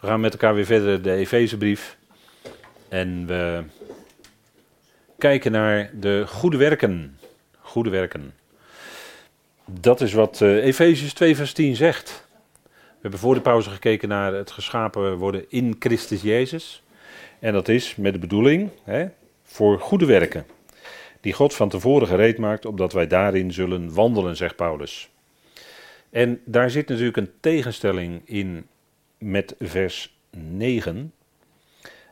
We gaan met elkaar weer verder de Efezebrief. En we kijken naar de goede werken. Goede werken. Dat is wat uh, Efeziërs 2 vers 10 zegt. We hebben voor de pauze gekeken naar het geschapen worden in Christus Jezus. En dat is met de bedoeling hè, voor goede werken. Die God van tevoren gereed maakt, opdat wij daarin zullen wandelen, zegt Paulus. En daar zit natuurlijk een tegenstelling in met vers 9.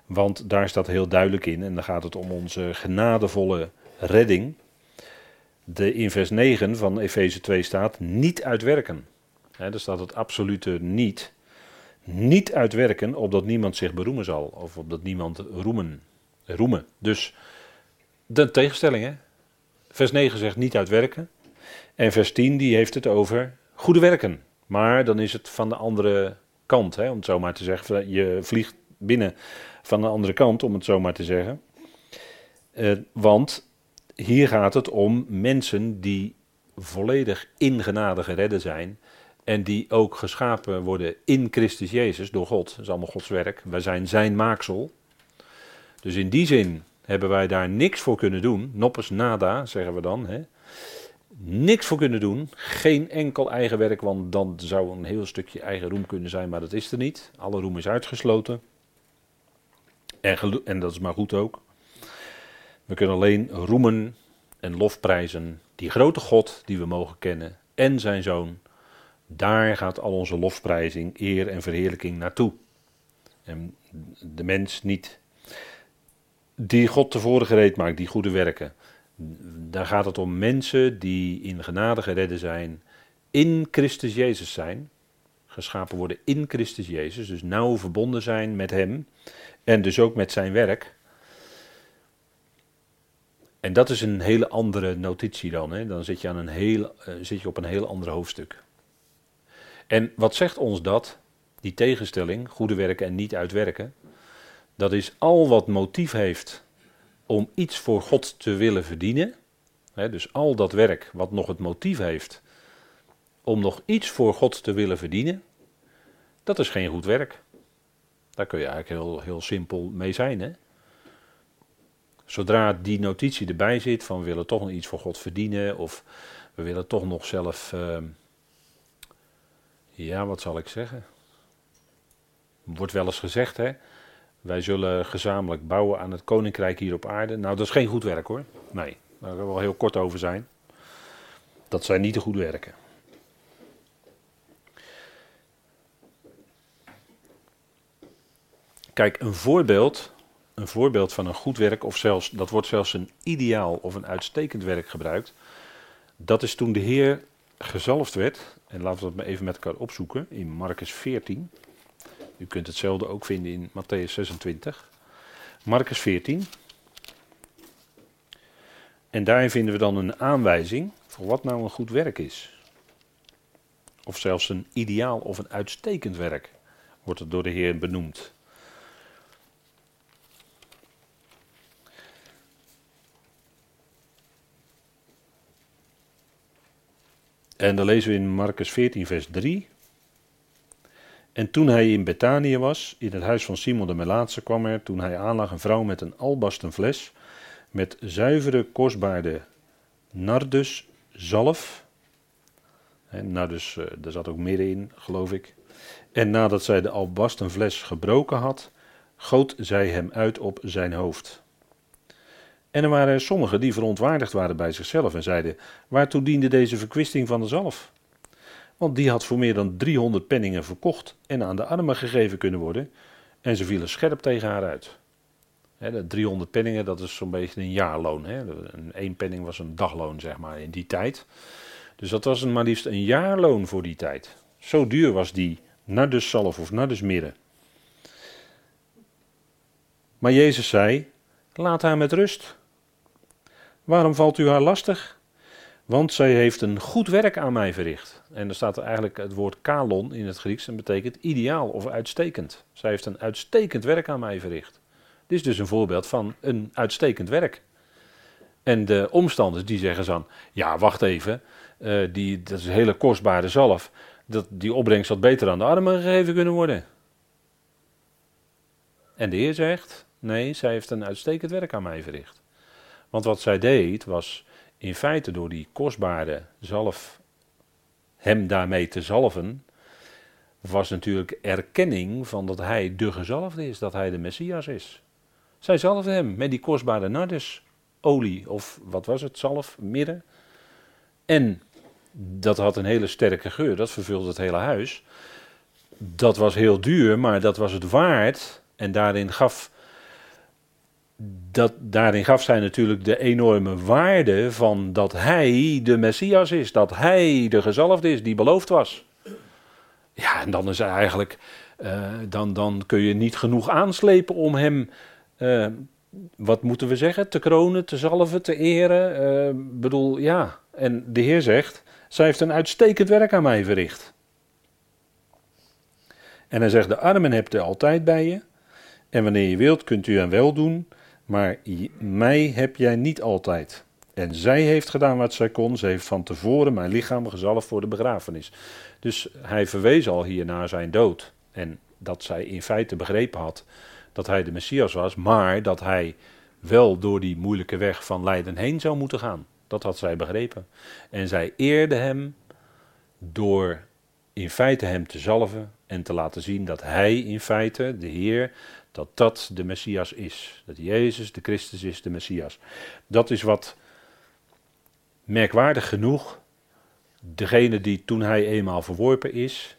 Want daar staat heel duidelijk in, en dan gaat het om onze genadevolle redding. De, in vers 9 van Efeze 2 staat niet uitwerken. He, daar staat het absolute niet. Niet uitwerken opdat niemand zich beroemen zal. Of opdat niemand roemen. roemen. Dus de tegenstelling. Hè? Vers 9 zegt niet uitwerken. En vers 10 die heeft het over goede werken. Maar dan is het van de andere kant, hè, om het zo maar te zeggen. Je vliegt binnen van de andere kant, om het zo maar te zeggen. Uh, want hier gaat het om mensen die volledig in genade geredden zijn. En die ook geschapen worden in Christus Jezus door God. Dat is allemaal Gods werk. Wij zijn zijn maaksel. Dus in die zin hebben wij daar niks voor kunnen doen. Noppes nada, zeggen we dan. Hè niks voor kunnen doen. Geen enkel eigen werk, want dan zou een heel stukje eigen roem kunnen zijn, maar dat is er niet. Alle roem is uitgesloten. En, en dat is maar goed ook. We kunnen alleen roemen en lofprijzen die grote God die we mogen kennen en zijn zoon. Daar gaat al onze lofprijzing, eer en verheerlijking naartoe. En de mens niet. Die God tevoren gereed maakt, die goede werken. Daar gaat het om mensen die in genade geredden zijn, in Christus Jezus zijn, geschapen worden in Christus Jezus, dus nauw verbonden zijn met Hem en dus ook met Zijn werk. En dat is een hele andere notitie dan. Hè? Dan zit je, aan een heel, uh, zit je op een heel ander hoofdstuk. En wat zegt ons dat? Die tegenstelling, goede werken en niet uitwerken. Dat is al wat motief heeft om iets voor God te willen verdienen, hè, dus al dat werk wat nog het motief heeft om nog iets voor God te willen verdienen, dat is geen goed werk. Daar kun je eigenlijk heel, heel simpel mee zijn. Hè? Zodra die notitie erbij zit van we willen toch nog iets voor God verdienen of we willen toch nog zelf, uh, ja wat zal ik zeggen, wordt wel eens gezegd hè, wij zullen gezamenlijk bouwen aan het koninkrijk hier op aarde. Nou, dat is geen goed werk hoor. Nee, daar gaan we wel heel kort over zijn. Dat zijn niet de goede werken. Kijk, een voorbeeld, een voorbeeld van een goed werk, of zelfs, dat wordt zelfs een ideaal of een uitstekend werk gebruikt. Dat is toen de Heer gezalfd werd. En laten we dat maar even met elkaar opzoeken in Marcus 14. U kunt hetzelfde ook vinden in Matthäus 26. Marcus 14. En daarin vinden we dan een aanwijzing voor wat nou een goed werk is. Of zelfs een ideaal of een uitstekend werk wordt het door de Heer benoemd. En dan lezen we in Marcus 14, vers 3. En toen hij in Betanië was, in het huis van Simon de Melaatse, kwam er, toen hij aanlag, een vrouw met een albasten fles met zuivere, kostbare nardus zalf. En nardus, uh, daar zat ook midden in, geloof ik. En nadat zij de albasten fles gebroken had, goot zij hem uit op zijn hoofd. En er waren sommigen die verontwaardigd waren bij zichzelf en zeiden: Waartoe diende deze verkwisting van de zalf? Want die had voor meer dan 300 penningen verkocht en aan de armen gegeven kunnen worden. En ze vielen scherp tegen haar uit. He, 300 penningen, dat is zo'n beetje een jaarloon. He. Een penning was een dagloon, zeg maar, in die tijd. Dus dat was maar liefst een jaarloon voor die tijd. Zo duur was die nardussalf of nardusmirre. Maar Jezus zei, laat haar met rust. Waarom valt u haar lastig? Want zij heeft een goed werk aan mij verricht. En er staat eigenlijk het woord kalon in het Grieks en betekent ideaal of uitstekend. Zij heeft een uitstekend werk aan mij verricht. Dit is dus een voorbeeld van een uitstekend werk. En de omstanders die zeggen dan, ja wacht even, uh, die, dat is een hele kostbare zalf. Dat, die opbrengst had beter aan de armen gegeven kunnen worden. En de Heer zegt, nee, zij heeft een uitstekend werk aan mij verricht. Want wat zij deed was in feite door die kostbare zalf hem daarmee te zalven, was natuurlijk erkenning van dat hij de gezalfde is, dat hij de Messias is. Zij zalfde hem met die kostbare nardesolie, of wat was het, zalf, midden. En dat had een hele sterke geur, dat vervulde het hele huis. Dat was heel duur, maar dat was het waard. En daarin gaf, dat, daarin gaf zij natuurlijk de enorme waarde van dat hij de Messias is. Dat hij de gezalfde is die beloofd was. Ja, en dan is eigenlijk, uh, dan, dan kun je niet genoeg aanslepen om hem, uh, wat moeten we zeggen, te kronen, te zalven, te eren. Uh, bedoel, ja. En de Heer zegt, zij heeft een uitstekend werk aan mij verricht. En hij zegt, de armen hebt u altijd bij je. En wanneer je wilt, kunt u hen wel doen. Maar mij heb jij niet altijd. En zij heeft gedaan wat zij kon. Ze heeft van tevoren mijn lichaam gezalfd voor de begrafenis. Dus hij verwees al hier naar zijn dood. En dat zij in feite begrepen had dat hij de Messias was. Maar dat hij wel door die moeilijke weg van Leiden heen zou moeten gaan. Dat had zij begrepen. En zij eerde hem door in feite hem te zalven en te laten zien dat hij in feite, de Heer, dat dat de Messias is. Dat Jezus de Christus is, de Messias. Dat is wat merkwaardig genoeg degene die toen hij eenmaal verworpen is,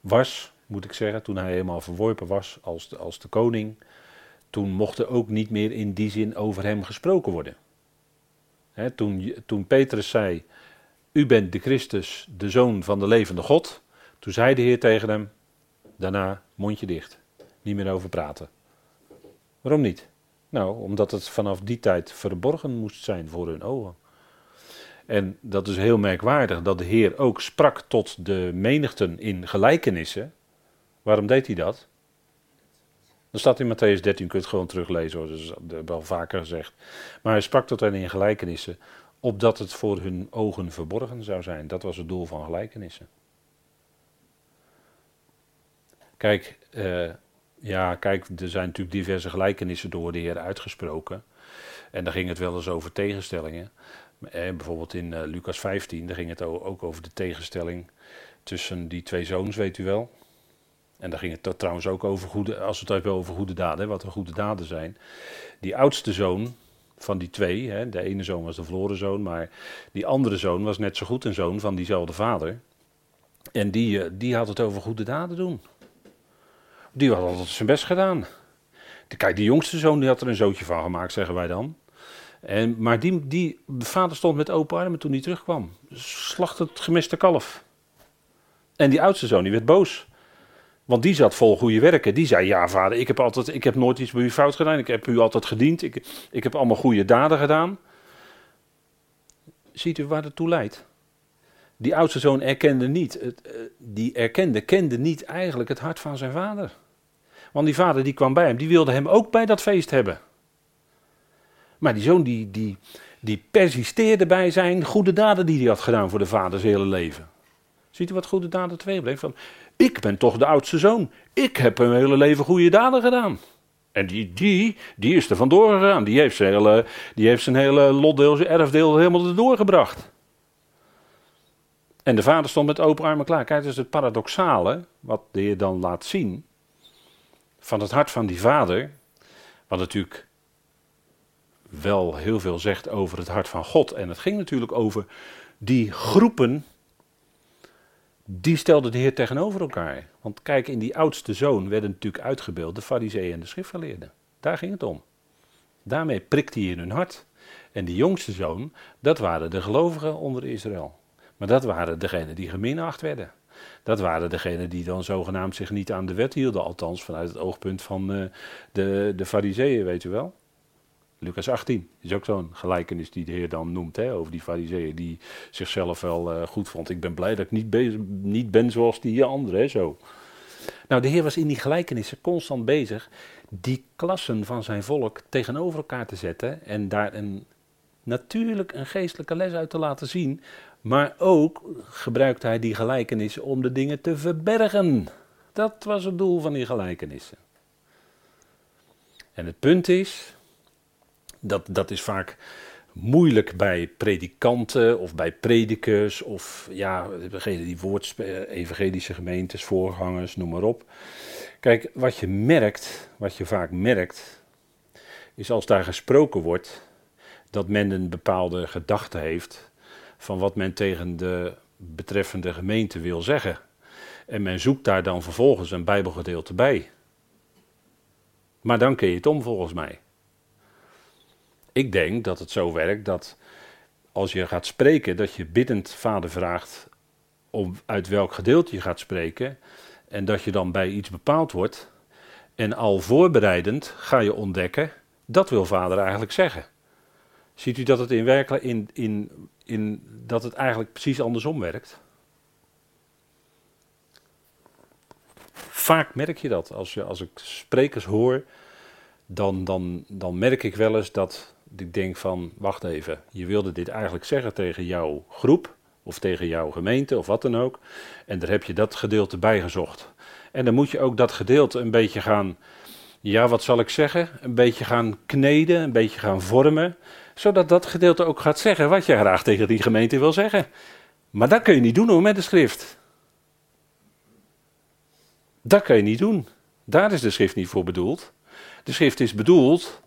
was, moet ik zeggen, toen hij eenmaal verworpen was als de, als de koning, toen mocht er ook niet meer in die zin over hem gesproken worden toen, toen Petrus zei, u bent de Christus, de zoon van de levende God, toen zei de Heer tegen hem, daarna mondje dicht, niet meer over praten. Waarom niet? Nou, omdat het vanaf die tijd verborgen moest zijn voor hun ogen. En dat is heel merkwaardig dat de Heer ook sprak tot de menigten in gelijkenissen. Waarom deed hij dat? Dat staat in Matthäus 13, je kunt gewoon teruglezen hoor, dat wel vaker gezegd. Maar hij sprak tot hen in gelijkenissen, opdat het voor hun ogen verborgen zou zijn. Dat was het doel van gelijkenissen. Kijk, uh, ja, kijk, er zijn natuurlijk diverse gelijkenissen door de Heer uitgesproken. En daar ging het wel eens over tegenstellingen. Eh, bijvoorbeeld in uh, Lucas 15, daar ging het ook over de tegenstelling tussen die twee zoons, weet u wel. En daar ging het trouwens ook over goede, als we het hebben over goede daden, wat er goede daden zijn. Die oudste zoon van die twee, hè, de ene zoon was de verloren zoon, maar die andere zoon was net zo goed een zoon van diezelfde vader. En die, eh, die had het over goede daden doen. Die had altijd zijn best gedaan. Kijk, die jongste zoon die had er een zootje van gemaakt, zeggen wij dan. En, maar die, die, de vader stond met open armen toen hij terugkwam. Slacht het gemiste kalf. En die oudste zoon die werd boos. Want die zat vol goede werken. Die zei: Ja, vader, ik heb, altijd, ik heb nooit iets bij u fout gedaan. Ik heb u altijd gediend. Ik, ik heb allemaal goede daden gedaan. Ziet u waar het toe leidt? Die oudste zoon erkende niet. Het, eh, die erkende, kende niet eigenlijk het hart van zijn vader. Want die vader die kwam bij hem, die wilde hem ook bij dat feest hebben. Maar die zoon die, die, die persisteerde bij zijn goede daden die hij had gedaan voor de vader zijn hele leven. Ziet u wat goede daden twee bleef? Van, ik ben toch de oudste zoon. Ik heb een hele leven goede daden gedaan. En die, die, die is er vandoor gegaan. Die heeft zijn hele, die heeft zijn hele lotdeel, zijn erfdeel helemaal erdoor gebracht. En de vader stond met open armen klaar. Kijk, is het paradoxale, wat de Heer dan laat zien, van het hart van die vader, wat natuurlijk wel heel veel zegt over het hart van God. En het ging natuurlijk over die groepen die stelde de Heer tegenover elkaar. Want kijk, in die oudste zoon werden natuurlijk uitgebeeld de fariseeën en de schriftgeleerden. Daar ging het om. Daarmee prikte hij in hun hart. En die jongste zoon, dat waren de gelovigen onder Israël. Maar dat waren degenen die geminacht werden. Dat waren degenen die dan zogenaamd zich niet aan de wet hielden, althans vanuit het oogpunt van uh, de, de fariseeën, weet u wel. Lucas 18 is ook zo'n gelijkenis die de Heer dan noemt hè, over die fariseeën die zichzelf wel uh, goed vond. Ik ben blij dat ik niet, bezig, niet ben zoals die anderen, zo. Nou, de Heer was in die gelijkenissen constant bezig die klassen van zijn volk tegenover elkaar te zetten en daar een, natuurlijk een geestelijke les uit te laten zien, maar ook gebruikt hij die gelijkenissen om de dingen te verbergen. Dat was het doel van die gelijkenissen. En het punt is, dat, dat is vaak moeilijk bij predikanten of bij predikers of ja, degene die woord, evangelische gemeentes, voorgangers, noem maar op. Kijk, wat je merkt, wat je vaak merkt, is als daar gesproken wordt, dat men een bepaalde gedachte heeft van wat men tegen de betreffende gemeente wil zeggen. En men zoekt daar dan vervolgens een Bijbelgedeelte bij. Maar dan kun je het om volgens mij. Ik denk dat het zo werkt dat als je gaat spreken, dat je biddend vader vraagt om uit welk gedeelte je gaat spreken. En dat je dan bij iets bepaald wordt. En al voorbereidend ga je ontdekken, dat wil vader eigenlijk zeggen. Ziet u dat het in werkelijk in, in, in dat het eigenlijk precies andersom werkt? Vaak merk je dat. Als, je, als ik sprekers hoor, dan, dan, dan merk ik wel eens dat ik denk van, wacht even, je wilde dit eigenlijk zeggen tegen jouw groep of tegen jouw gemeente of wat dan ook. En daar heb je dat gedeelte bij gezocht. En dan moet je ook dat gedeelte een beetje gaan, ja wat zal ik zeggen, een beetje gaan kneden, een beetje gaan vormen. Zodat dat gedeelte ook gaat zeggen wat je graag tegen die gemeente wil zeggen. Maar dat kun je niet doen hoor met de schrift. Dat kun je niet doen. Daar is de schrift niet voor bedoeld. De schrift is bedoeld,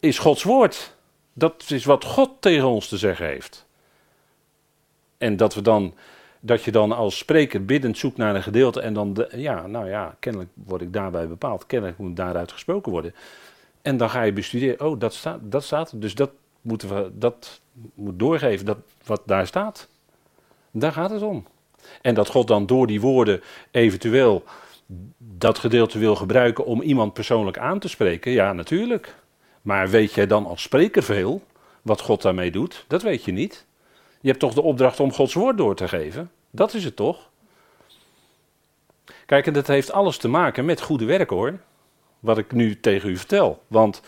is Gods woord. Dat is wat God tegen ons te zeggen heeft. En dat we dan, dat je dan als spreker biddend zoekt naar een gedeelte en dan, ja, nou ja, kennelijk word ik daarbij bepaald, kennelijk moet daaruit gesproken worden. En dan ga je bestuderen, oh, dat staat, dat staat, dus dat moeten we, dat moet doorgeven, dat wat daar staat. Daar gaat het om. En dat God dan door die woorden eventueel dat gedeelte wil gebruiken om iemand persoonlijk aan te spreken, ja, natuurlijk. Maar weet jij dan als spreker veel wat God daarmee doet? Dat weet je niet. Je hebt toch de opdracht om Gods woord door te geven? Dat is het toch? Kijk, en dat heeft alles te maken met goede werk hoor. Wat ik nu tegen u vertel. Want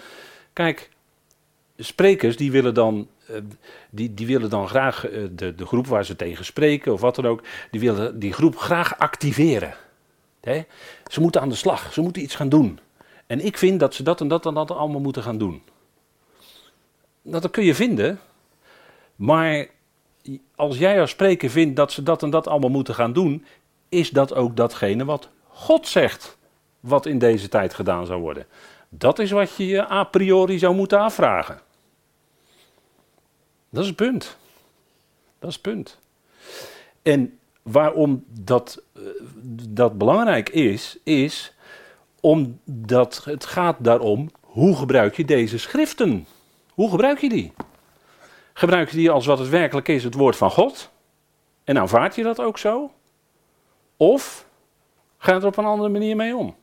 kijk, sprekers die willen dan, eh, die, die willen dan graag eh, de, de groep waar ze tegen spreken of wat dan ook, die willen die groep graag activeren. Ze moeten aan de slag, ze moeten iets gaan doen. En ik vind dat ze dat en dat en dat allemaal moeten gaan doen. Nou, dat kun je vinden, maar als jij als spreker vindt dat ze dat en dat allemaal moeten gaan doen, is dat ook datgene wat God zegt, wat in deze tijd gedaan zou worden. Dat is wat je je a priori zou moeten afvragen. Dat is het punt. Dat is het punt. En waarom dat, eh, dat belangrijk is, is omdat het gaat daarom, hoe gebruik je deze schriften? Hoe gebruik je die? Gebruik je die als wat het werkelijk is, het woord van God? En aanvaard je dat ook zo? Of ga je er op een andere manier mee om?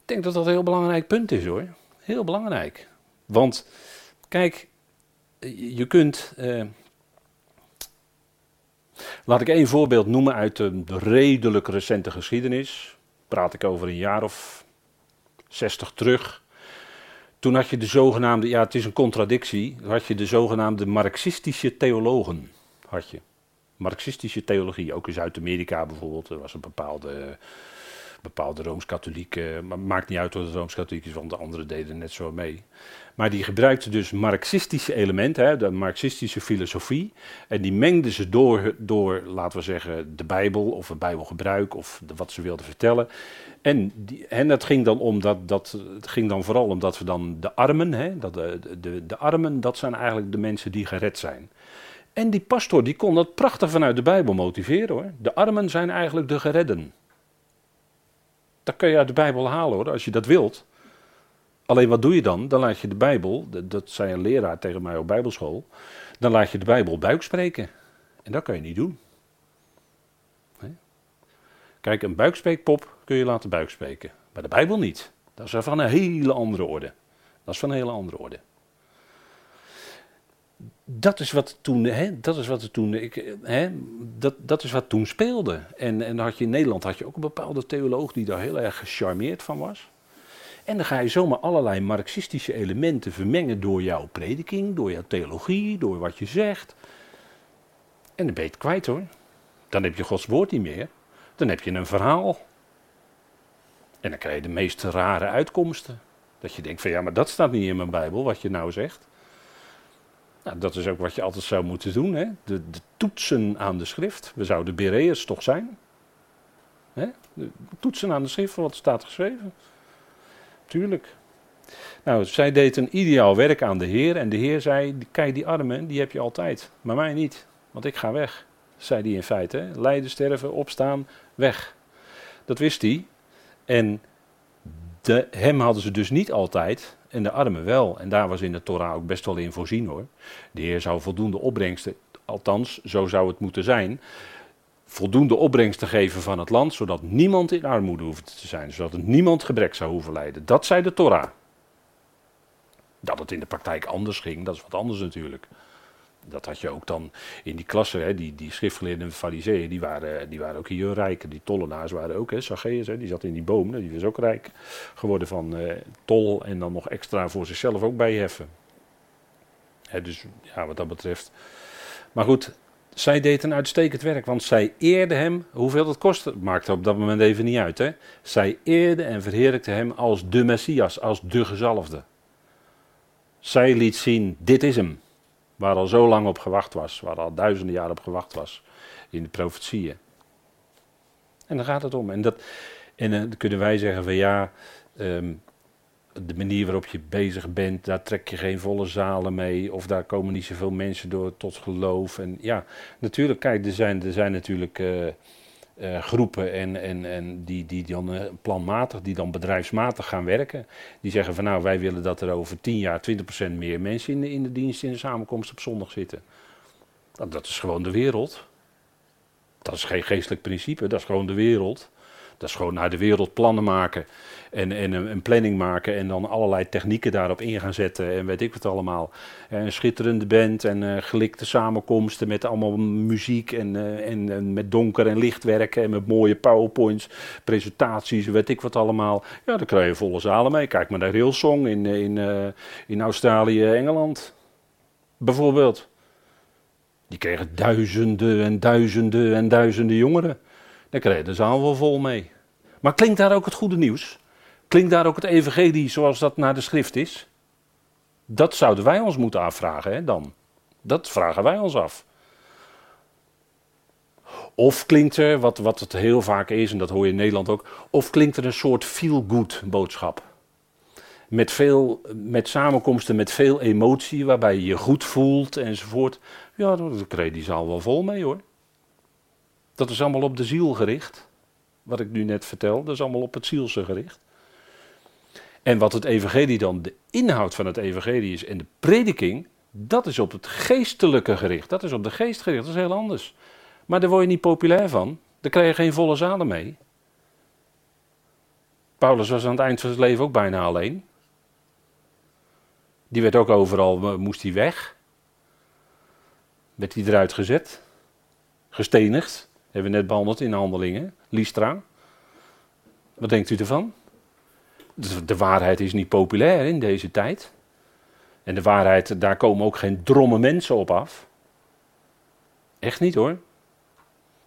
Ik denk dat dat een heel belangrijk punt is hoor. Heel belangrijk. Want kijk, je kunt. Eh, Laat ik één voorbeeld noemen uit een redelijk recente geschiedenis. Praat ik over een jaar of zestig terug. Toen had je de zogenaamde, ja het is een contradictie, had je de zogenaamde marxistische theologen. Had je. Marxistische theologie, ook in Zuid-Amerika bijvoorbeeld. Er was een bepaalde bepaalde Rooms-Katholieken, maar maakt niet uit wat het Rooms-Katholiek is, want de anderen deden net zo mee. Maar die gebruikten dus marxistische elementen, hè, de marxistische filosofie, en die mengden ze door, door, laten we zeggen, de Bijbel of het Bijbelgebruik of wat ze wilden vertellen. En, die, en het ging dan om dat, dat, het ging dan vooral omdat we dan de armen, hè, dat de, de, de armen, dat zijn eigenlijk de mensen die gered zijn. En die pastor die kon dat prachtig vanuit de Bijbel motiveren hoor. De armen zijn eigenlijk de geredden. Dat kun je uit de Bijbel halen hoor, als je dat wilt. Alleen wat doe je dan? Dan laat je de Bijbel, dat zei een leraar tegen mij op Bijbelschool, dan laat je de Bijbel buik spreken. En dat kan je niet doen. Kijk, een buikspreekpop kun je laten buikspreken, maar de Bijbel niet. Dat is van een hele andere orde. Dat is van een hele andere orde dat is wat toen, hè, dat is wat toen, ik, hè, dat, dat is wat toen speelde. En, en dan had je in Nederland had je ook een bepaalde theoloog die daar heel erg gecharmeerd van was. En dan ga je zomaar allerlei marxistische elementen vermengen door jouw prediking, door jouw theologie, door wat je zegt. En dan ben je het kwijt hoor. Dan heb je Gods woord niet meer. Dan heb je een verhaal. En dan krijg je de meest rare uitkomsten. Dat je denkt van ja, maar dat staat niet in mijn Bijbel, wat je nou zegt. Nou, dat is ook wat je altijd zou moeten doen, hè? De, de toetsen aan de schrift. We zouden Bereërs toch zijn? Hè? De toetsen aan de schrift, wat staat geschreven. Tuurlijk. Nou, zij deed een ideaal werk aan de Heer. En de Heer zei: Kijk, die armen, die heb je altijd. Maar mij niet, want ik ga weg. Zei hij in feite. Hè? Lijden, sterven, opstaan, weg. Dat wist hij. En de, hem hadden ze dus niet altijd. En de armen wel. En daar was in de Torah ook best wel in voorzien hoor. De Heer zou voldoende opbrengsten, althans, zo zou het moeten zijn voldoende opbrengst te geven van het land, zodat niemand in armoede hoeft te zijn, zodat het niemand gebrek zou hoeven lijden. Dat zei de Torah. Dat het in de praktijk anders ging, dat is wat anders natuurlijk. Dat had je ook dan in die klassen, hè, die, die schriftgeleerden en fariseeën, die waren, die waren ook hier rijk. Die tollenaars waren ook, hè, Zacchaeus, hè, die zat in die boom, die was ook rijk geworden van eh, tol en dan nog extra voor zichzelf ook bijheffen. Hè, dus ja, wat dat betreft. Maar goed, zij deed een uitstekend werk, want zij eerde hem, hoeveel dat kostte, maakte op dat moment even niet uit. Hè? Zij eerde en verheerlijkte hem als de Messias, als de gezalfde. Zij liet zien, dit is hem, waar al zo lang op gewacht was, waar al duizenden jaar op gewacht was in de profetieën. En daar gaat het om. En, dat, en uh, dan kunnen wij zeggen van ja, um, de manier waarop je bezig bent, daar trek je geen volle zalen mee. Of daar komen niet zoveel mensen door tot geloof. En ja, natuurlijk, kijk, er zijn, er zijn natuurlijk uh, uh, groepen en, en, en die, die dan uh, planmatig, die dan bedrijfsmatig gaan werken. Die zeggen van nou, wij willen dat er over 10 jaar 20% meer mensen in de, in de dienst, in de samenkomst op zondag zitten. Dat, dat is gewoon de wereld. Dat is geen geestelijk principe, dat is gewoon de wereld. Dat is gewoon naar de wereld plannen maken en, en een, planning maken en dan allerlei technieken daarop in gaan zetten en weet ik wat allemaal. Een schitterende band en uh, gelikte samenkomsten met allemaal muziek en, uh, en, en, met donker en licht werken en met mooie powerpoints, presentaties, weet ik wat allemaal. Ja, dan krijg je volle zalen mee. Kijk maar naar Hillsong in, in, in Australië, Engeland, bijvoorbeeld. Die kregen duizenden en duizenden en duizenden jongeren. Daar kreeg de zaal wel vol mee. Maar klinkt daar ook het goede nieuws? Klinkt daar ook het evangelie zoals dat naar de schrift is? Dat zouden wij ons moeten afvragen hè, dan. Dat vragen wij ons af. Of klinkt er, wat, wat het heel vaak is, en dat hoor je in Nederland ook, of klinkt er een soort feel-good boodschap. Met, veel, met samenkomsten met veel emotie, waarbij je je goed voelt enzovoort. Ja, dan kreeg die zaal wel vol mee hoor. Dat is allemaal op de ziel gericht. Wat ik nu net vertel, dat is allemaal op het zielse gericht. En wat het evangelie dan, de inhoud van het evangelie is en de prediking, dat is op het geestelijke gericht. Dat is op de geest gericht, dat is heel anders. Maar daar word je niet populair van. Daar krijg je geen volle zalen mee. Paulus was aan het eind van zijn leven ook bijna alleen. Die werd ook overal, moest hij weg. Werd hij eruit gezet. Gestenigd. Hebben we net behandeld in de handelingen. Lystra. Wat denkt u ervan? De, waarheid is niet populair in deze tijd. En de waarheid, daar komen ook geen dromme mensen op af. Echt niet hoor.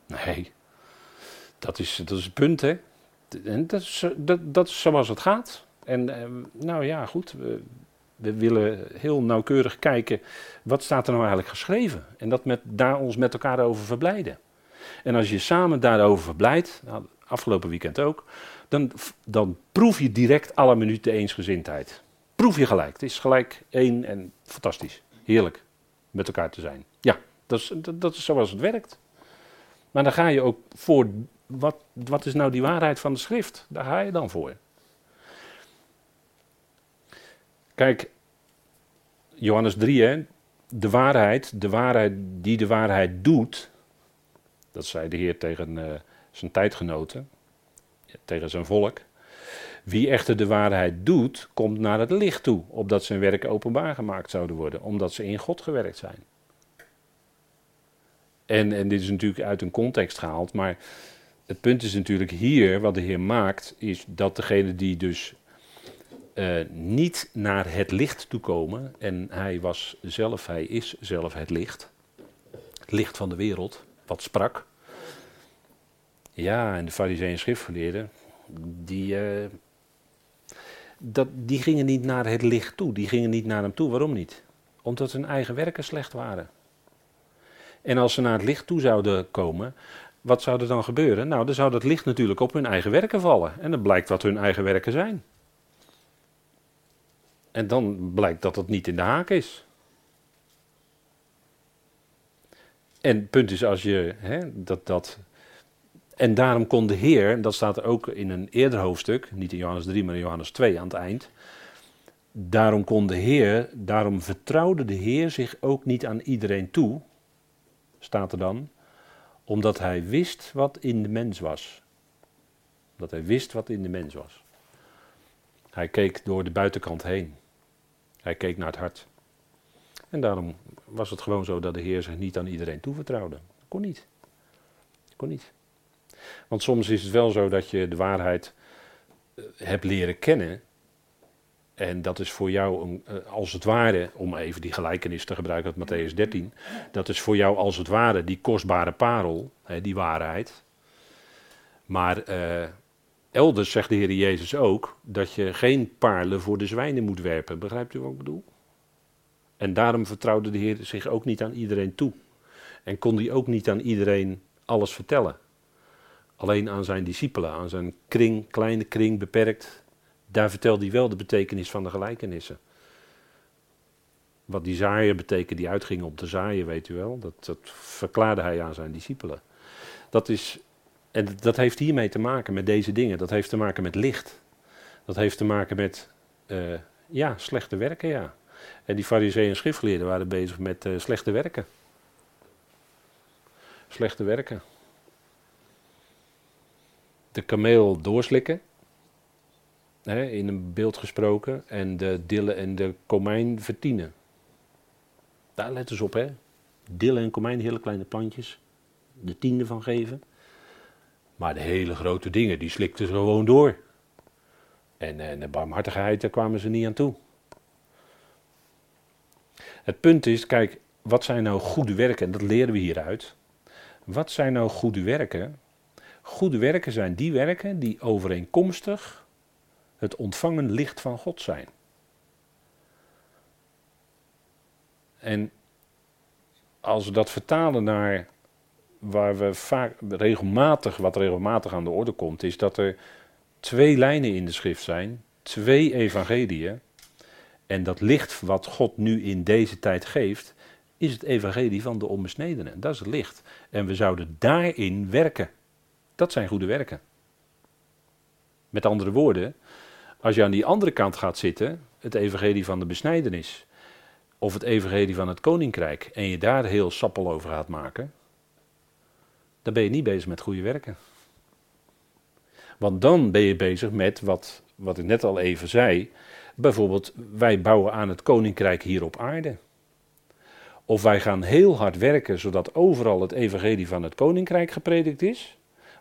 Nee. Dat is, dat is het punt, hè. En dat is, dat, dat is zoals het gaat. En eh, nou ja, goed. We, we, willen heel nauwkeurig kijken. Wat staat er nou eigenlijk geschreven? En dat met, daar ons met elkaar over verblijden. En als je samen daarover verblijdt, nou, afgelopen weekend ook, dan, dan proef je direct alle minuten eensgezindheid. Proef je gelijk. Het is gelijk één en fantastisch. Heerlijk met elkaar te zijn. Ja, dat is, dat, dat zoals het werkt. Maar dan ga je ook voor, wat, wat is nou die waarheid van de schrift? Daar ga je dan voor. Kijk, Johannes 3, hè, de waarheid, de waarheid die de waarheid doet, dat zei de Heer tegen uh, zijn tijdgenoten, tegen zijn volk. Wie echter de waarheid doet, komt naar het licht toe, opdat zijn werken openbaar gemaakt zouden worden, omdat ze in God gewerkt zijn. En, en dit is natuurlijk uit een context gehaald, maar het punt is natuurlijk hier, wat de Heer maakt, is dat degene die dus uh, niet naar het licht toekomen, en hij was zelf, hij is zelf het licht, het licht van de wereld, wat sprak. Ja, en de fariseeën en schriftgeleerden, die, eh, dat, die gingen niet naar het licht toe. Die gingen niet naar hem toe. Waarom niet? Omdat hun eigen werken slecht waren. En als ze naar het licht toe zouden komen, wat zou er dan gebeuren? Nou, dan zou dat licht natuurlijk op hun eigen werken vallen. En dan blijkt wat hun eigen werken zijn. En dan blijkt dat het niet in de haak is. En het punt is als je hè, dat, dat. En daarom kon de Heer, dat staat er ook in een eerder hoofdstuk, niet in Johannes 3, maar in Johannes 2 aan het eind. Daarom kon de Heer, daarom vertrouwde de Heer zich ook niet aan iedereen toe, staat er dan, omdat hij wist wat in de mens was. Dat hij wist wat in de mens was. Hij keek door de buitenkant heen. Hij keek naar het hart. En daarom was het gewoon zo dat de Heer zich niet aan iedereen toevertrouwde. Kon niet. Kon niet. Want soms is het wel zo dat je de waarheid eh, hebt leren kennen. En dat is voor jou, een, eh, als het ware, om even die gelijkenis te gebruiken uit Matthäus 13. Dat is voor jou als het ware die kostbare parel, die waarheid. Maar eh, elders zegt de Heer Jezus ook dat je geen paarlen voor de zwijnen moet werpen. Begrijpt u wat ik bedoel? En daarom vertrouwde de Heer zich ook niet aan iedereen toe. En kon hij ook niet aan iedereen alles vertellen. Alleen aan zijn discipelen, aan zijn kring, kleine kring, beperkt. Daar vertelde hij wel de betekenis van de gelijkenissen. Wat die zaaier betekent, die uitging om te zaaien, weet u wel. Dat, dat verklaarde hij aan zijn discipelen. Dat is, en dat heeft hiermee te maken met deze dingen. Dat heeft te maken met licht. Dat heeft te maken met, uh, ja, slechte werken, ja. En die fariseeën en schriftgeleerden waren bezig met uh, slechte werken. Slechte werken. De kameel doorslikken. Hè, in een beeld gesproken. En de dille en de komijn vertienen. Daar let eens op, hè. Dille en komijn, hele kleine plantjes. De tiende van geven. Maar de hele grote dingen, die slikten ze gewoon door. En, en de barmhartigheid, daar kwamen ze niet aan toe. Het punt is, kijk, wat zijn nou goede werken? En dat leren we hieruit. Wat zijn nou goede werken? Goede werken zijn die werken die overeenkomstig het ontvangen licht van God zijn. En als we dat vertalen naar waar we vaak regelmatig, wat regelmatig aan de orde komt, is dat er twee lijnen in de schrift zijn, twee evangeliën, en dat licht wat God nu in deze tijd geeft, is het evangelie van de onbesnedenen. Dat is het licht. En we zouden daarin werken. Dat zijn goede werken. Met andere woorden, als je aan die andere kant gaat zitten, het evangelie van de besnijdenis, of het evangelie van het koninkrijk, en je daar heel sappel over gaat maken, dan ben je niet bezig met goede werken. Want dan ben je bezig met wat, wat ik net al even zei, Bijvoorbeeld, wij bouwen aan het koninkrijk hier op aarde. Of wij gaan heel hard werken zodat overal het evangelie van het koninkrijk gepredikt is.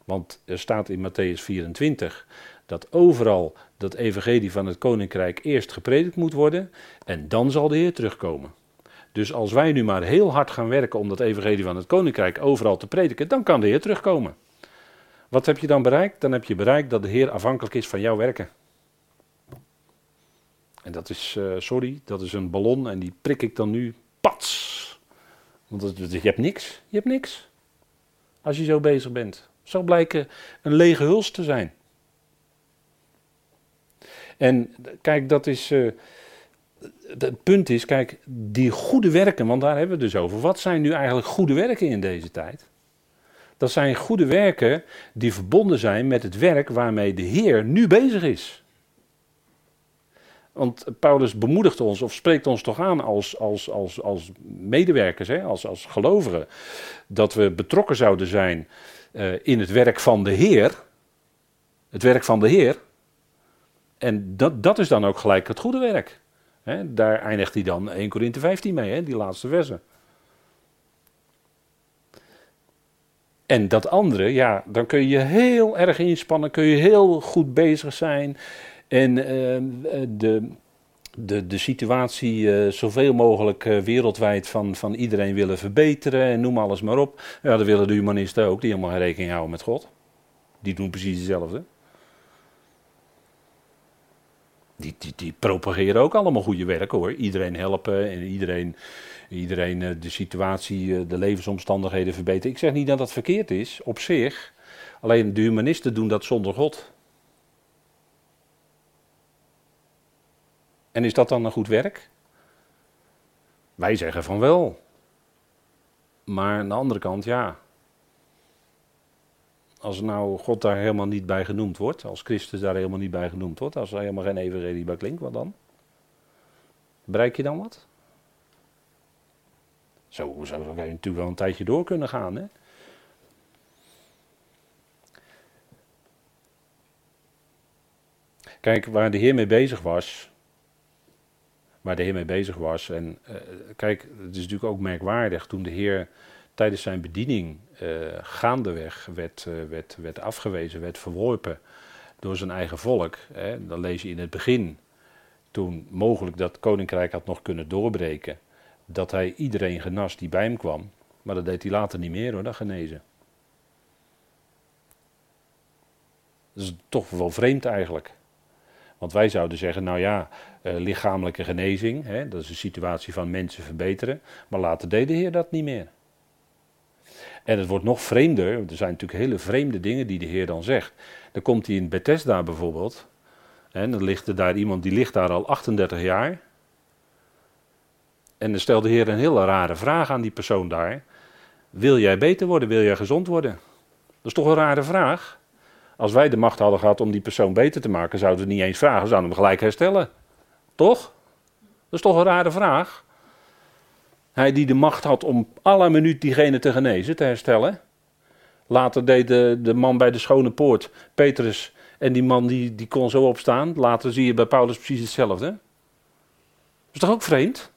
Want er staat in Matthäus 24 dat overal dat evangelie van het koninkrijk eerst gepredikt moet worden en dan zal de Heer terugkomen. Dus als wij nu maar heel hard gaan werken om dat evangelie van het koninkrijk overal te prediken, dan kan de Heer terugkomen. Wat heb je dan bereikt? Dan heb je bereikt dat de Heer afhankelijk is van jouw werken. En dat is, uh, sorry, dat is een ballon en die prik ik dan nu, pats. Want je hebt niks, je hebt niks. Als je zo bezig bent. Zal blijken een lege huls te zijn. En kijk, dat is. Uh, het punt is, kijk, die goede werken, want daar hebben we het dus over. Wat zijn nu eigenlijk goede werken in deze tijd? Dat zijn goede werken die verbonden zijn met het werk waarmee de Heer nu bezig is. Want Paulus bemoedigt ons of spreekt ons toch aan als, als, als, als medewerkers, hè, als, als gelovigen, dat we betrokken zouden zijn in het werk van de Heer. Het werk van de Heer. En dat, dat is dan ook gelijk het goede werk. Daar eindigt hij dan 1 Korinthe 15 mee, die laatste verse. En dat andere, ja, dan kun je heel erg inspannen, kun je heel goed bezig zijn. En uh, de, de, de situatie uh, zoveel mogelijk uh, wereldwijd van, van iedereen willen verbeteren en noem alles maar op. Ja, dat willen de humanisten ook, die helemaal geen rekening houden met God. Die doen precies hetzelfde. Die, die, die propageren ook allemaal goede werk hoor. Iedereen helpen en iedereen, iedereen eh, de situatie, eh, de levensomstandigheden verbeteren. Ik zeg niet dat dat verkeerd is, op zich. Alleen de humanisten doen dat zonder God. En is dat dan een goed werk? Wij zeggen van wel. Maar aan de andere kant, ja. Als nou God daar helemaal niet bij genoemd wordt, als Christus daar helemaal niet bij genoemd wordt, als er helemaal geen evangelie bij klinkt, wat dan? Bereik je dan wat? Zo zou je natuurlijk wel een tijdje door kunnen gaan, hè? Kijk, waar de Heer mee bezig was, waar de Heer mee bezig was. En uh, kijk, het is natuurlijk ook merkwaardig toen de Heer tijdens zijn bediening uh, gaandeweg werd, uh, werd, werd afgewezen, werd verworpen door zijn eigen volk. Hè. Dan lees je in het begin, toen mogelijk dat koninkrijk had nog kunnen doorbreken, dat hij iedereen genas die bij hem kwam. Maar dat deed hij later niet meer hoor, dat genezen. Dat is toch wel vreemd eigenlijk. Want wij zouden zeggen, nou ja, uh, lichamelijke genezing, hè, dat is de situatie van mensen verbeteren. Maar later deed de Heer dat niet meer. En het wordt nog vreemder, er zijn natuurlijk hele vreemde dingen die de Heer dan zegt. Dan komt hij in Bethesda bijvoorbeeld, en dan ligt er daar iemand die ligt daar al 38 jaar. En dan stelt de Heer een hele rare vraag aan die persoon daar. Wil jij beter worden? Wil jij gezond worden? Dat is toch een rare vraag? Als wij de macht hadden gehad om die persoon beter te maken, zouden we niet eens vragen, zouden we hem gelijk herstellen. Toch? Dat is toch een rare vraag? Hij die de macht had om alle minuut diegene te genezen, te herstellen. Later deed de, de man bij de schone poort, Petrus, en die man die, die kon zo opstaan. Later zie je bij Paulus precies hetzelfde. Dat is toch ook vreemd?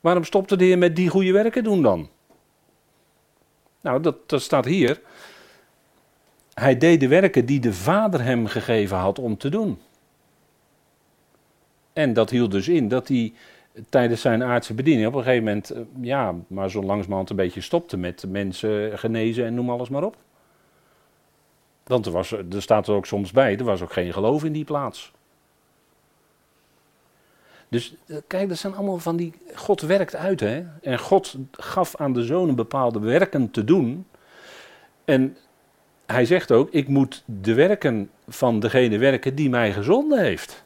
Waarom stopte de Heer met die goede werken doen dan? Nou, dat, dat staat hier. Hij deed de werken die de Vader hem gegeven had om te doen. En dat hield dus in dat hij tijdens zijn aardse bediening op een gegeven moment, eh, ja, maar zo langzamerhand een beetje stopte met mensen genezen en noem alles maar op. Want er, was, er staat er ook soms bij, er was ook geen geloof in die plaats. Dus eh, kijk, dat zijn allemaal van die. God werkt uit, hè? En God gaf aan de zonen bepaalde werken te doen. En hij zegt ook: Ik moet de werken van degene werken die mij gezonden heeft.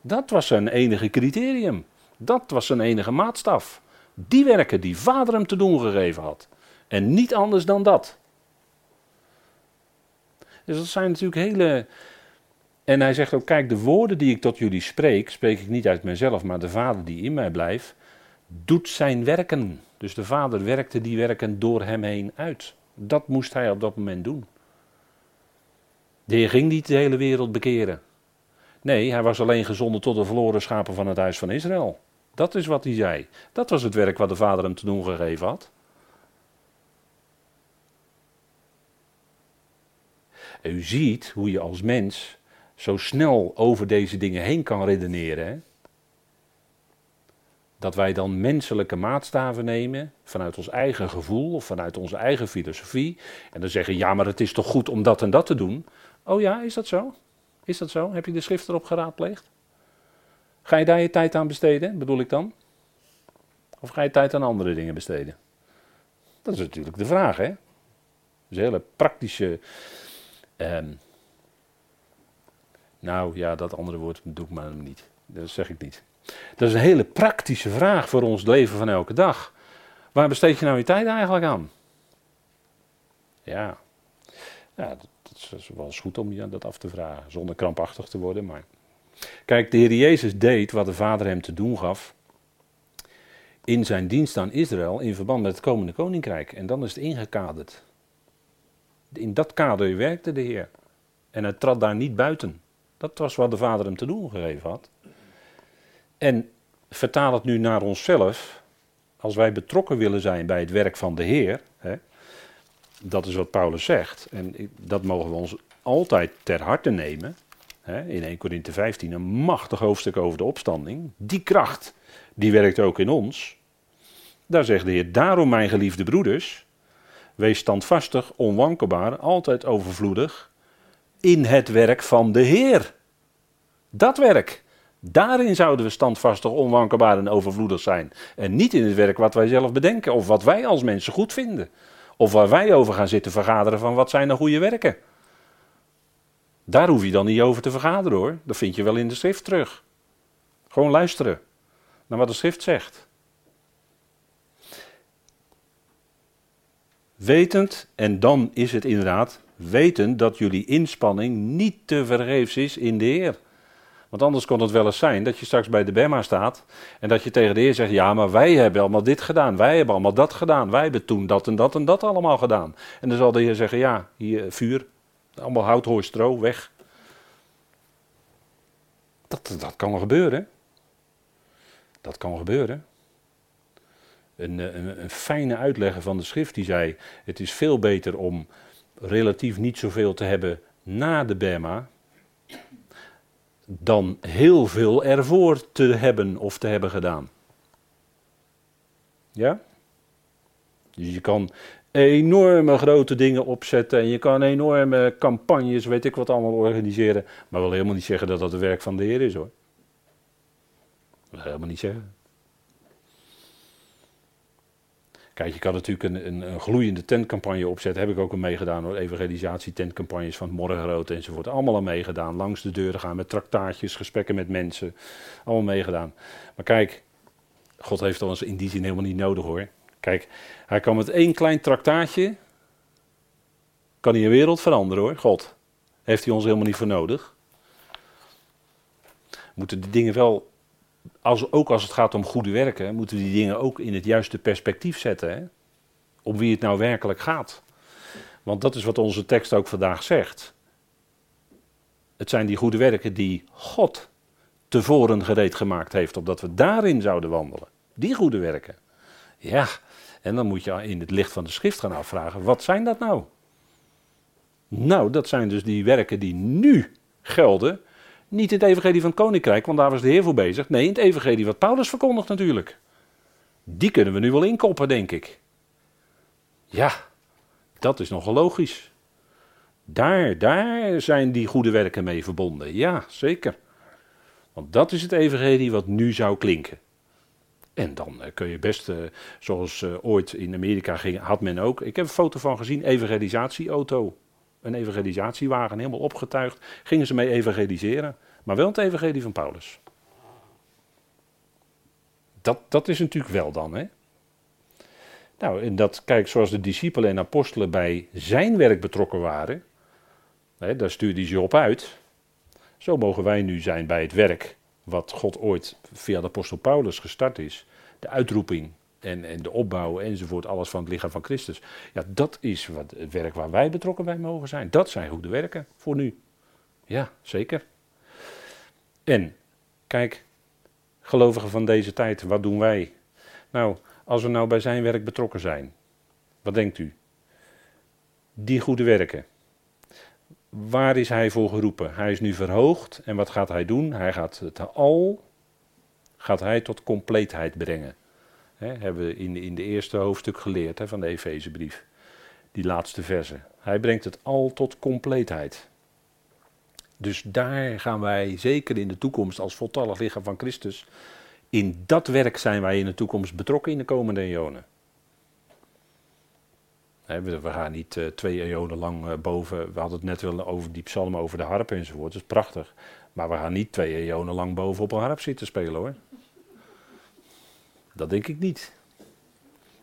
Dat was zijn enige criterium. Dat was zijn enige maatstaf. Die werken die vader hem te doen gegeven had. En niet anders dan dat. Dus dat zijn natuurlijk hele. En hij zegt ook: Kijk, de woorden die ik tot jullie spreek, spreek ik niet uit mezelf, maar de vader die in mij blijft, doet zijn werken. Dus de vader werkte die werken door hem heen uit. Dat moest hij op dat moment doen. De ging niet de hele wereld bekeren. Nee, hij was alleen gezonden tot de verloren schapen van het huis van Israël. Dat is wat hij zei. Dat was het werk wat de Vader hem te doen gegeven had. En u ziet hoe je als mens zo snel over deze dingen heen kan redeneren. Hè? Dat wij dan menselijke maatstaven nemen vanuit ons eigen gevoel of vanuit onze eigen filosofie. En dan zeggen, ja, maar het is toch goed om dat en dat te doen. Oh ja, is dat zo? Is dat zo? Heb je de schrift erop geraadpleegd? Ga je daar je tijd aan besteden, bedoel ik dan? Of ga je tijd aan andere dingen besteden? Dat is natuurlijk de vraag, hè? Is een hele praktische. Ehm, nou ja, dat andere woord doe ik maar niet. Dat zeg ik niet. Dat is een hele praktische vraag voor ons leven van elke dag. Waar besteed je nou je tijd eigenlijk aan? Ja, ja dat is wel goed om je dat af te vragen, zonder krampachtig te worden. Maar kijk, de Heer Jezus deed wat de Vader hem te doen gaf in zijn dienst aan Israël in verband met het komende koninkrijk. En dan is het ingekaderd. In dat kader werkte de Heer. En hij trad daar niet buiten. Dat was wat de Vader hem te doen gegeven had. En vertaal het nu naar onszelf. Als wij betrokken willen zijn bij het werk van de Heer, hè, dat is wat Paulus zegt. En dat mogen we ons altijd ter harte nemen. in 1 Corinthië 15 een machtig hoofdstuk over de opstanding. Die kracht, die werkt ook in ons. Daar zegt de Heer, daarom mijn geliefde broeders, wees standvastig, onwankelbaar, altijd overvloedig in het werk van de Heer. Dat werk. Daarin zouden we standvastig, onwankelbaar en overvloedig zijn. En niet in het werk wat wij zelf bedenken of wat wij als mensen goed vinden. Of waar wij over gaan zitten vergaderen van wat zijn de goede werken. Daar hoef je dan niet over te vergaderen hoor. Dat vind je wel in de schrift terug. Gewoon luisteren naar wat de schrift zegt. Wetend, en dan is het inderdaad, weten dat jullie inspanning niet te vergeefs is in de Heer. Want anders kon het wel eens zijn dat je straks bij de Bema staat en dat je tegen de Heer zegt: Ja, maar wij hebben allemaal dit gedaan, wij hebben allemaal dat gedaan, wij hebben toen dat en dat en dat allemaal gedaan. En dan zal de Heer zeggen: Ja, hier vuur, allemaal hout, hooi, stro, weg. Dat, dat kan gebeuren. Dat kan gebeuren. Een, een, een, fijne uitlegger van de schrift die zei: Het is veel beter om relatief niet zoveel te hebben na de Bema. Dan heel veel ervoor te hebben of te hebben gedaan. Ja? Dus je kan enorme grote dingen opzetten en je kan enorme campagnes, weet ik wat allemaal organiseren. Maar wil helemaal niet zeggen dat dat het werk van de Heer is hoor. Dat wil helemaal niet zeggen. Kijk, je kan natuurlijk een, een, gloeiende tentcampagne opzetten. Heb ik ook al meegedaan hoor. Evangelisatie, tentcampagnes van Morgenrood enzovoort. Allemaal al meegedaan. Langs de deuren gaan met traktaatjes, gesprekken met mensen. Allemaal meegedaan. Maar kijk, God heeft ons in die zin helemaal niet nodig hoor. Kijk, hij kan met één klein traktaatje. kan hij een wereld veranderen hoor. God. Heeft hij ons helemaal niet voor nodig. Moeten die dingen wel als, ook als het gaat om goede werken, moeten we die dingen ook in het juiste perspectief zetten. Hè? Om wie het nou werkelijk gaat. Want dat is wat onze tekst ook vandaag zegt. Het zijn die goede werken die God tevoren gereed gemaakt heeft, opdat we daarin zouden wandelen. Die goede werken. Ja, en dan moet je in het licht van de schrift gaan afvragen, wat zijn dat nou? Nou, dat zijn dus die werken die nu gelden niet het evangelie van het koninkrijk, want daar was de Heer voor bezig. Nee, het evangelie wat Paulus verkondigt natuurlijk. Die kunnen we nu wel inkoppen, denk ik. Ja, dat is nogal logisch. Daar, daar zijn die goede werken mee verbonden. Ja, zeker. Want dat is het evangelie wat nu zou klinken. En dan eh, kun je best, uh, zoals uh, ooit in Amerika ging, had men ook. Ik heb een foto van gezien, evangelisatieauto een evangelisatiewagen, helemaal opgetuigd, gingen ze mee evangeliseren. Maar wel het evangelie van Paulus. Dat, dat is natuurlijk wel dan, hè. Nou, en dat, kijk, zoals de discipelen en apostelen bij zijn werk betrokken waren, hè, daar stuurde hij ze op uit. Zo mogen wij nu zijn bij het werk wat God ooit via de apostel Paulus gestart is. De uitroeping en, en de opbouw enzovoort, alles van het lichaam van Christus. Ja, dat is wat, het werk waar wij betrokken bij mogen zijn. Dat zijn goede werken voor nu. Ja, zeker. En, kijk, gelovigen van deze tijd, wat doen wij? Nou, als we nou bij zijn werk betrokken zijn, wat denkt u? Die goede werken. Waar is hij voor geroepen? Hij is nu verhoogd en wat gaat hij doen? Hij gaat het al, gaat hij tot compleetheid brengen. Hebben we in, in de eerste hoofdstuk geleerd hè, van de Efezebrief. Die laatste verse. Hij brengt het al tot compleetheid. Dus daar gaan wij zeker in de toekomst als voltallig lichaam van Christus. In dat werk zijn wij in de toekomst betrokken in de komende eonen. we, gaan niet uh, twee eonen lang uh, boven. We hadden het net wel over die psalmen over de harp enzovoort. Dat is prachtig. Maar we gaan niet twee eonen lang boven op een harp zitten spelen hoor. Dat denk ik niet.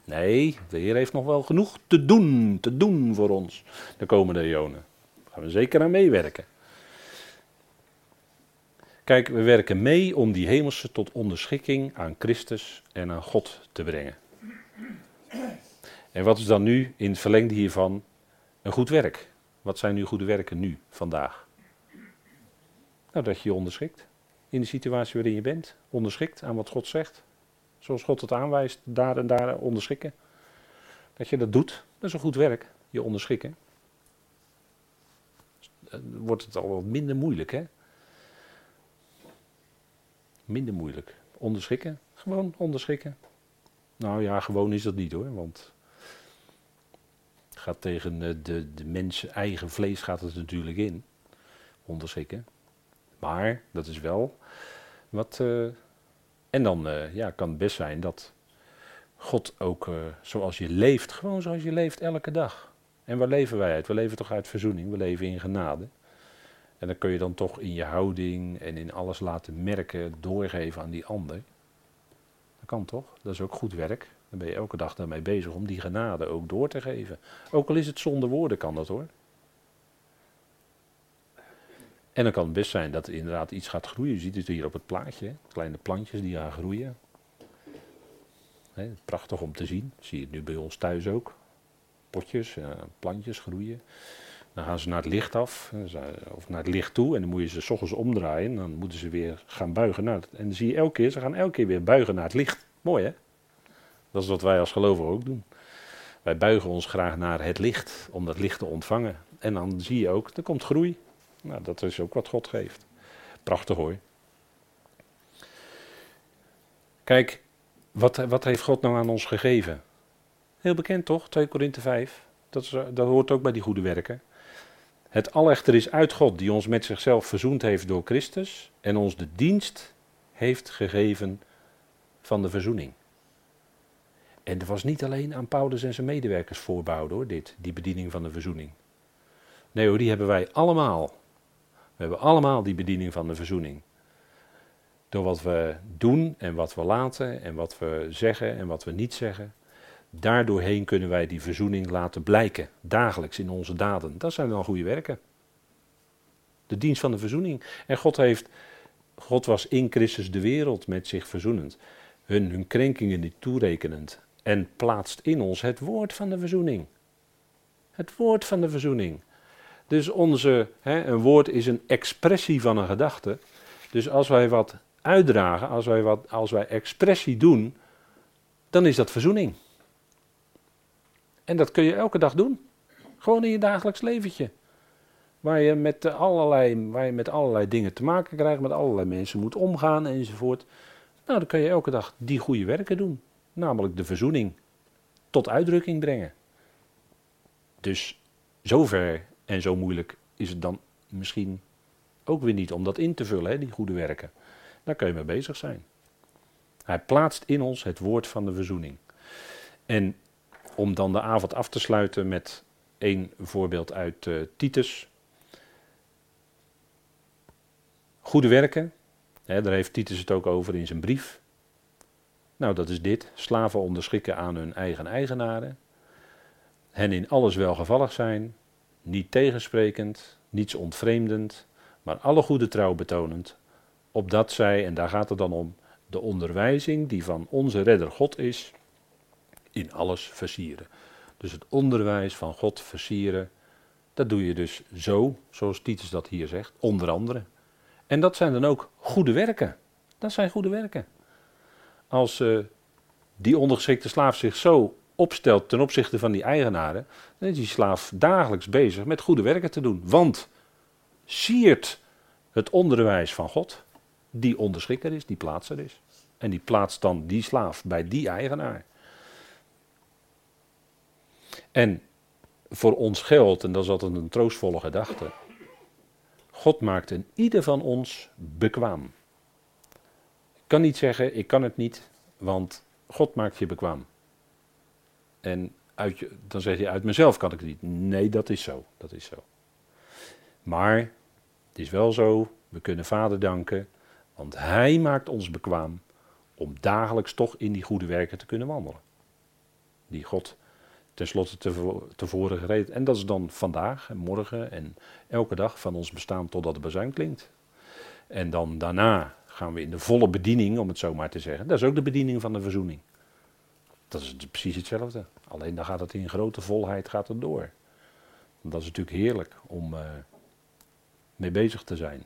Nee, de Heer heeft nog wel genoeg te doen, te doen voor ons de komende eonen. Daar gaan we zeker aan meewerken. Kijk, we werken mee om die hemelse tot onderschikking aan Christus en aan God te brengen. En wat is dan nu in het verlengde hiervan een goed werk? Wat zijn nu goede werken nu, vandaag? Nou, dat je je onderschikt in de situatie waarin je bent. Onderschikt aan wat God zegt zoals God het aanwijst, daar en daar onderschikken. Dat je dat doet, dat is een goed werk, je onderschikken. Dan wordt het al wat minder moeilijk, hè? Minder moeilijk. Onderschikken, gewoon onderschikken. Nou ja, gewoon is dat niet hoor, want het gaat tegen de, de, de mens eigen vlees gaat het natuurlijk in. Onderschikken. Maar dat is wel wat. eh, en dan eh, ja, kan het best zijn dat God ook eh, zoals je leeft, gewoon zoals je leeft elke dag. En waar leven wij uit? We leven toch uit verzoening, we leven in genade. En dan kun je dan toch in je houding en in alles laten merken, doorgeven aan die ander. Dat kan toch? Dat is ook goed werk. Dan ben je elke dag daarmee bezig om die genade ook door te geven. Ook al is het zonder woorden, kan dat hoor. En dan kan het best zijn dat er inderdaad iets gaat groeien. Je ziet het hier op het plaatje. Kleine plantjes die gaan groeien. Prachtig om te zien. Zie je het nu bij ons thuis ook. Potjes, plantjes groeien. Dan gaan ze naar het licht af, of naar het licht toe. En dan moet je ze ochtends omdraaien. En dan moeten ze weer gaan buigen naar het. En dan zie je elke keer, ze gaan elke keer weer buigen naar het licht. Mooi hè? Dat is wat wij als gelovigen ook doen. Wij buigen ons graag naar het licht, om dat licht te ontvangen. En dan zie je ook, er komt groei. Nou, dat is ook wat God geeft. Prachtig hoor. Kijk, wat, wat heeft God nou aan ons gegeven? Heel bekend toch, 2 Korinthe 5. Dat, is, dat hoort ook bij die goede werken. Het allechter is uit God, die ons met zichzelf verzoend heeft door Christus en ons de dienst heeft gegeven van de verzoening. En er was niet alleen aan Paulus en zijn medewerkers voorbehouden hoor, dit, die bediening van de verzoening. Nee hoor, die hebben wij allemaal. We hebben allemaal die bediening van de verzoening. Door wat we doen en wat we laten en wat we zeggen en wat we niet zeggen. Daardoorheen kunnen wij die verzoening laten blijken, dagelijks in onze daden. Dat zijn dan goede werken. De dienst van de verzoening. En God, heeft, God was in Christus de wereld met zich verzoenend. Hun, hun krenkingen niet toerekenend. En plaatst in ons het woord van de verzoening. Het woord van de verzoening. Dus onze, hè, een woord is een expressie van een gedachte. Dus als wij wat uitdragen, als wij, wat, als wij expressie doen, dan is dat verzoening. En dat kun je elke dag doen. Gewoon in je dagelijks leventje. Waar je met allerlei, waar je met allerlei dingen te maken krijgt, met allerlei mensen moet omgaan enzovoort. Nou, dan kun je elke dag die goede werken doen. Namelijk de verzoening tot uitdrukking brengen. Dus zover en zo moeilijk is het dan misschien ook weer niet om dat in te vullen, hè, die goede werken. Daar kun je mee bezig zijn. Hij plaatst in ons het woord van de verzoening. En om dan de avond af te sluiten met één voorbeeld uit uh, Titus. Goede werken, hè, daar heeft Titus het ook over in zijn brief. Nou, dat is dit: slaven onderschikken aan hun eigen eigenaren. Hen in alles welgevallig zijn, niet tegensprekend, niets ontvreemdend, maar alle goede trouw betonend, opdat zij, en daar gaat het dan om, de onderwijzing die van onze redder God is, in alles versieren. Dus het onderwijs van God versieren, dat doe je dus zo, zoals Titus dat hier zegt, onder andere. En dat zijn dan ook goede werken. Dat zijn goede werken. Als uh, die ondergeschikte slaaf zich zo opstelt ten opzichte van die eigenaren, dan is die slaaf dagelijks bezig met goede werken te doen. Want siert het onderwijs van God, die onderschikker is, die plaatser is. En die plaatst dan die slaaf bij die eigenaar. En voor ons geldt, en dat is altijd een troostvolle gedachte, God maakt een ieder van ons bekwaam. Ik kan niet zeggen, ik kan het niet, want God maakt je bekwaam. En uit dan zeg je, uit mezelf kan ik het niet. Nee, dat is zo, dat is zo. Maar het is wel zo, we kunnen Vader danken, want Hij maakt ons bekwaam om dagelijks toch in die goede werken te kunnen wandelen. Die God tenslotte tevoren gereed. En dat is dan vandaag en morgen en elke dag van ons bestaan totdat de bazuin klinkt. En dan daarna gaan we in de volle bediening, om het zo maar te zeggen. Dat is ook de bediening van de verzoening. Dat is precies hetzelfde. Alleen dan gaat het in grote volheid gaat het door. Dat is natuurlijk heerlijk om uh, mee bezig te zijn.